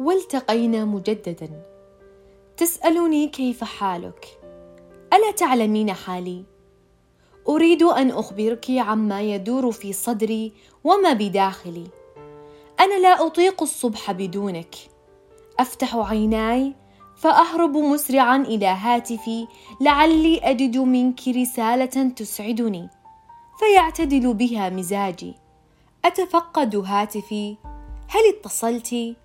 والتقينا مجددا. تسالني كيف حالك؟ ألا تعلمين حالي؟ أريد أن أخبرك عما يدور في صدري وما بداخلي. أنا لا أطيق الصبح بدونك. أفتح عيناي فأهرب مسرعا إلى هاتفي لعلي أجد منك رسالة تسعدني. فيعتدل بها مزاجي. أتفقد هاتفي. هل اتصلت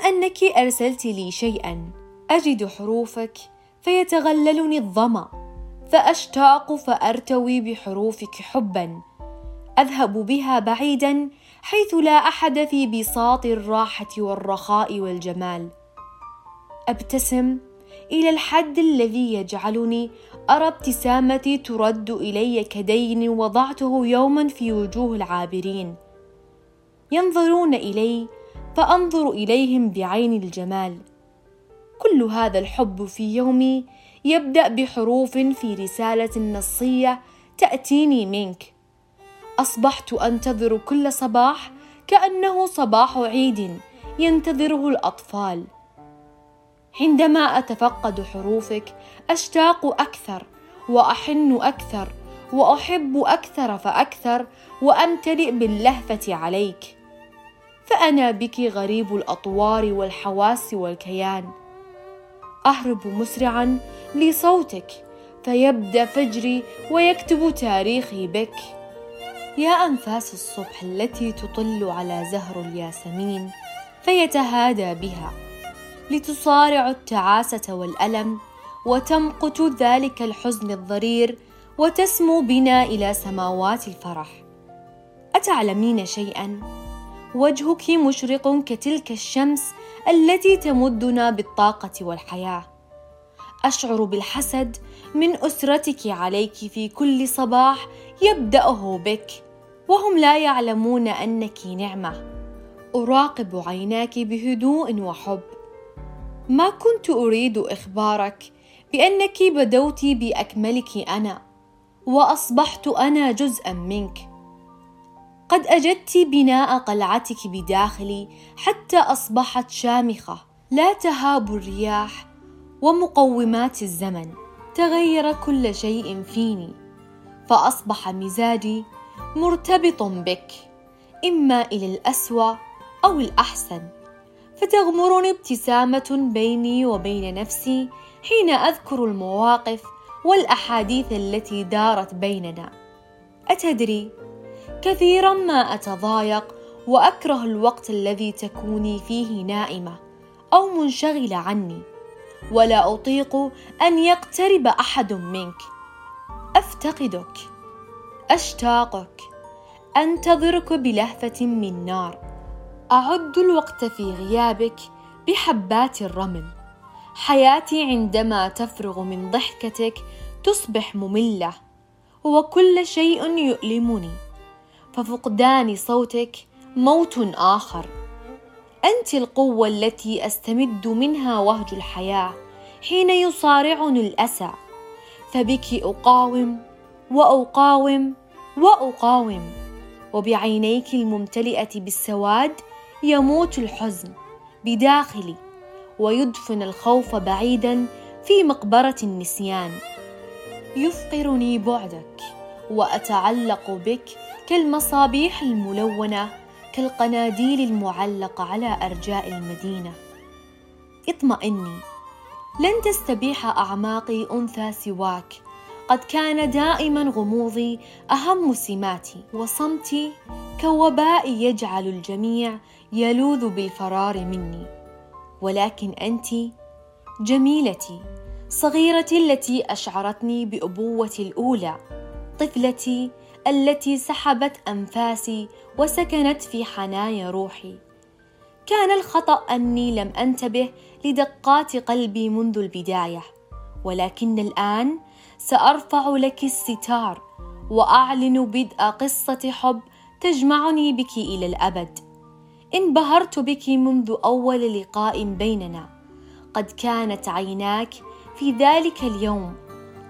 ام أنك أرسلت لي شيئا. أجد حروفك فيتغللني الظمأ. فأشتاق فأرتوي بحروفك حبا. أذهب بها بعيدا حيث لا أحد في بساط الراحة والرخاء والجمال. أبتسم إلى الحد الذي يجعلني أرى ابتسامتي ترد إلي كدين وضعته يوما في وجوه العابرين. ينظرون إلي فأنظر إليهم بعين الجمال. كل هذا الحب في يومي يبدأ بحروف في رسالة نصية تأتيني منك. أصبحت أنتظر كل صباح كأنه صباح عيد ينتظره الأطفال. عندما أتفقد حروفك أشتاق أكثر وأحن أكثر وأحب أكثر فأكثر وأمتلئ باللهفة عليك. فأنا بك غريب الأطوار والحواس والكيان. أهرب مسرعا لصوتك فيبدأ فجري ويكتب تاريخي بك. يا أنفاس الصبح التي تطل على زهر الياسمين فيتهادى بها. لتصارع التعاسة والألم وتمقت ذلك الحزن الضرير وتسمو بنا إلى سماوات الفرح. أتعلمين شيئا؟ وجهك مشرق كتلك الشمس التي تمدنا بالطاقة والحياة. أشعر بالحسد من أسرتك عليك في كل صباح يبدأه بك وهم لا يعلمون أنك نعمة. أراقب عيناك بهدوء وحب. ما كنت أريد إخبارك بأنك بدوت بأكملك أنا وأصبحت أنا جزءا منك. قد أجدت بناء قلعتك بداخلي حتى أصبحت شامخة. لا تهاب الرياح ومقومات الزمن تغير كل شيء فيني. فأصبح مزاجي مرتبط بك إما إلى الأسوأ أو الأحسن. فتغمرني ابتسامة بيني وبين نفسي حين أذكر المواقف والأحاديث التي دارت بيننا. أتدري كثيرا ما أتضايق وأكره الوقت الذي تكوني فيه نائمة أو منشغلة عني ولا أطيق أن يقترب أحد منك. أفتقدك أشتاقك أنتظرك بلهفة من نار. أعد الوقت في غيابك بحبات الرمل حياتي عندما تفرغ من ضحكتك تصبح مملة وكل شيء يؤلمني. ففقدان صوتك موت آخر. أنت القوة التي أستمد منها وهج الحياة حين يصارعني الأسى. فبك أقاوم وأقاوم وأقاوم وبعينيك الممتلئة بالسواد يموت الحزن بداخلي ويدفن الخوف بعيدا في مقبرة النسيان. يفقرني بعدك وأتعلق بك كالمصابيح الملونة كالقناديل المعلقة على أرجاء المدينة. اطمئني لن تستبيح أعماقي أنثى سواك. قد كان دائما غموضي أهم سماتي وصمتي كوباء يجعل الجميع يلوذ بالفرار مني. ولكن أنت جميلتي صغيرتي التي أشعرتني بابوتي الأولى طفلتي التي سحبت أنفاسي وسكنت في حنايا روحي. كان الخطأ أني لم أنتبه لدقات قلبي منذ البداية ولكن الآن سأرفع لك الستار وأعلن بدء قصة حب تجمعني بك إلى الأبد. انبهرت بك منذ أول لقاء بيننا قد كانت عيناك في ذلك اليوم.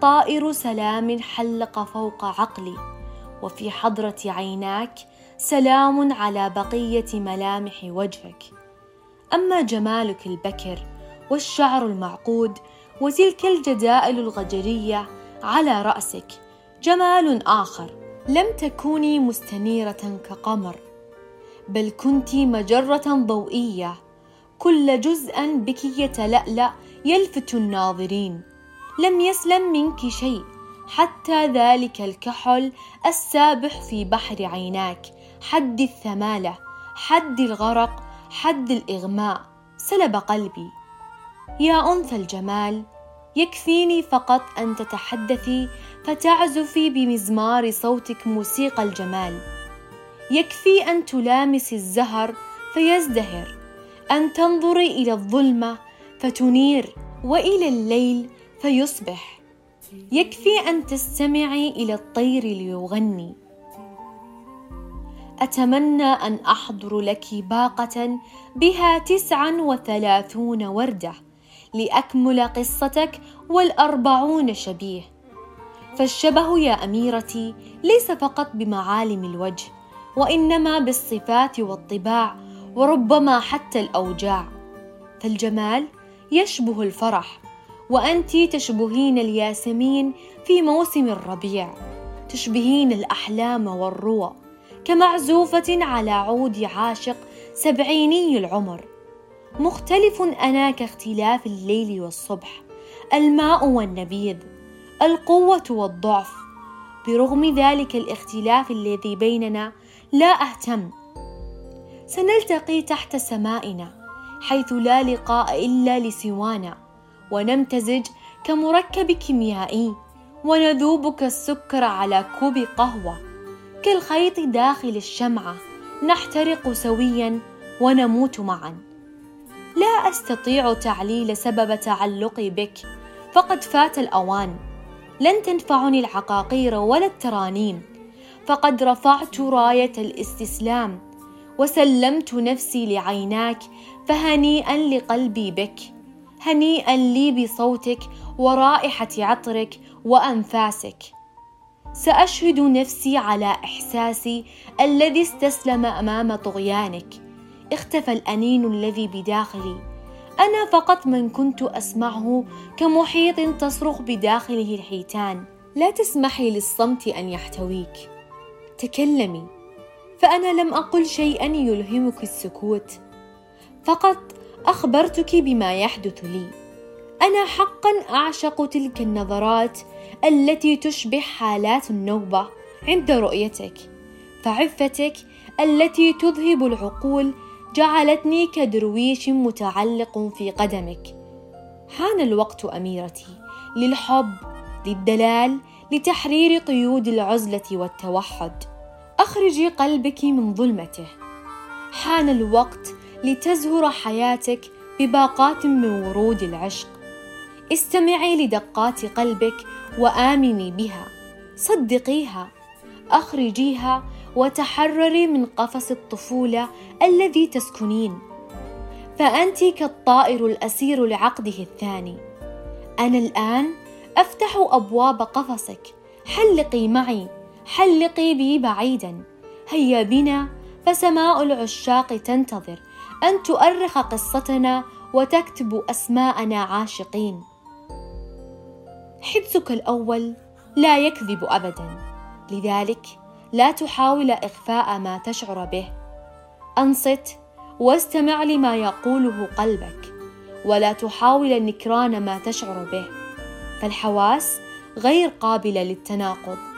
طائر سلام حلق فوق عقلي. وفي حضرة عيناك سلام على بقية ملامح وجهك. أما جمالك البكر والشعر المعقود وتلك الجدائل الغجرية على رأسك جمال آخر. لم تكوني مستنيرة كقمر بل كنت مجرة ضوئية. كل جزء بك يتلألأ يلفت الناظرين. لم يسلم منك شيء حتى ذلك الكحل السابح في بحر عيناك. حد الثمالة حد الغرق حد الإغماء سلب قلبي. يا أنثى الجمال يكفيني فقط أن تتحدثي فتعزفي بمزمار صوتك موسيقى الجمال. يكفي أن تلامسي الزهر فيزدهر أن تنظري إلى الظلمة فتنير وإلى الليل فيصبح. يكفي أن تستمعي إلى الطير ليغني. أتمنى أن أحضر لك باقة بها تسعا وثلاثون وردة لأكمل قصتك والأربعون شبيه. فالشبه يا أميرتي ليس فقط بمعالم الوجه وإنما بالصفات والطباع وربما حتى الأوجاع. فالجمال يشبه الفرح وأنت تشبهين الياسمين في موسم الربيع. تشبهين الأحلام والروى كمعزوفة على عود عاشق سبعيني العمر. مختلف أنا كاختلاف الليل والصبح الماء والنبيذ القوة والضعف. برغم ذلك الاختلاف الذي بيننا لا أهتم. سنلتقي تحت سمائنا حيث لا لقاء إلا لسوانا. ونمتزج كمركب كيميائي ونذوب كالسكر على كوب قهوة. كالخيط داخل الشمعة نحترق سويا ونموت معا. لا أستطيع تعليل سبب تعلقي بك فقد فات الأوان. لن تنفعني العقاقير ولا الترانيم فقد رفعت راية الاستسلام. وسلمت نفسي لعيناك فهنيئا لقلبي بك. هنيئا لي بصوتك ورائحة عطرك وأنفاسك. سأشهد نفسي على إحساسي الذي استسلم أمام طغيانك. اختفى الأنين الذي بداخلي. أنا فقط من كنت أسمعه كمحيط تصرخ بداخله الحيتان. لا تسمحي للصمت أن يحتويك. تكلمي. فأنا لم أقل شيئا يلهمك السكوت. فقط أخبرتك بما يحدث لي. أنا حقا أعشق تلك النظرات التي تشبه حالات النوبة عند رؤيتك. فعفتك التي تذهب العقول جعلتني كدرويش متعلق في قدمك. حان الوقت أميرتي للحب للدلال لتحرير قيود العزلة والتوحد. أخرجي قلبك من ظلمته. حان الوقت لتزهر حياتك بباقات من ورود العشق. استمعي لدقات قلبك وآمني بها. صدقيها. أخرجيها وتحرري من قفص الطفولة الذي تسكنين. فانت كالطائر الأسير لعقده الثاني. أنا الآن أفتح أبواب قفصك. حلقي معي. حلقي بي بعيدا. هيا بنا فسماء العشاق تنتظر. أن تؤرخ قصتنا وتكتب أسماءنا عاشقين. حدسك الأول لا يكذب ابدا. لذلك لا تحاول إخفاء ما تشعر به. أنصت واستمع لما يقوله قلبك ولا تحاول نكران ما تشعر به. فالحواس غير قابلة للتناقض.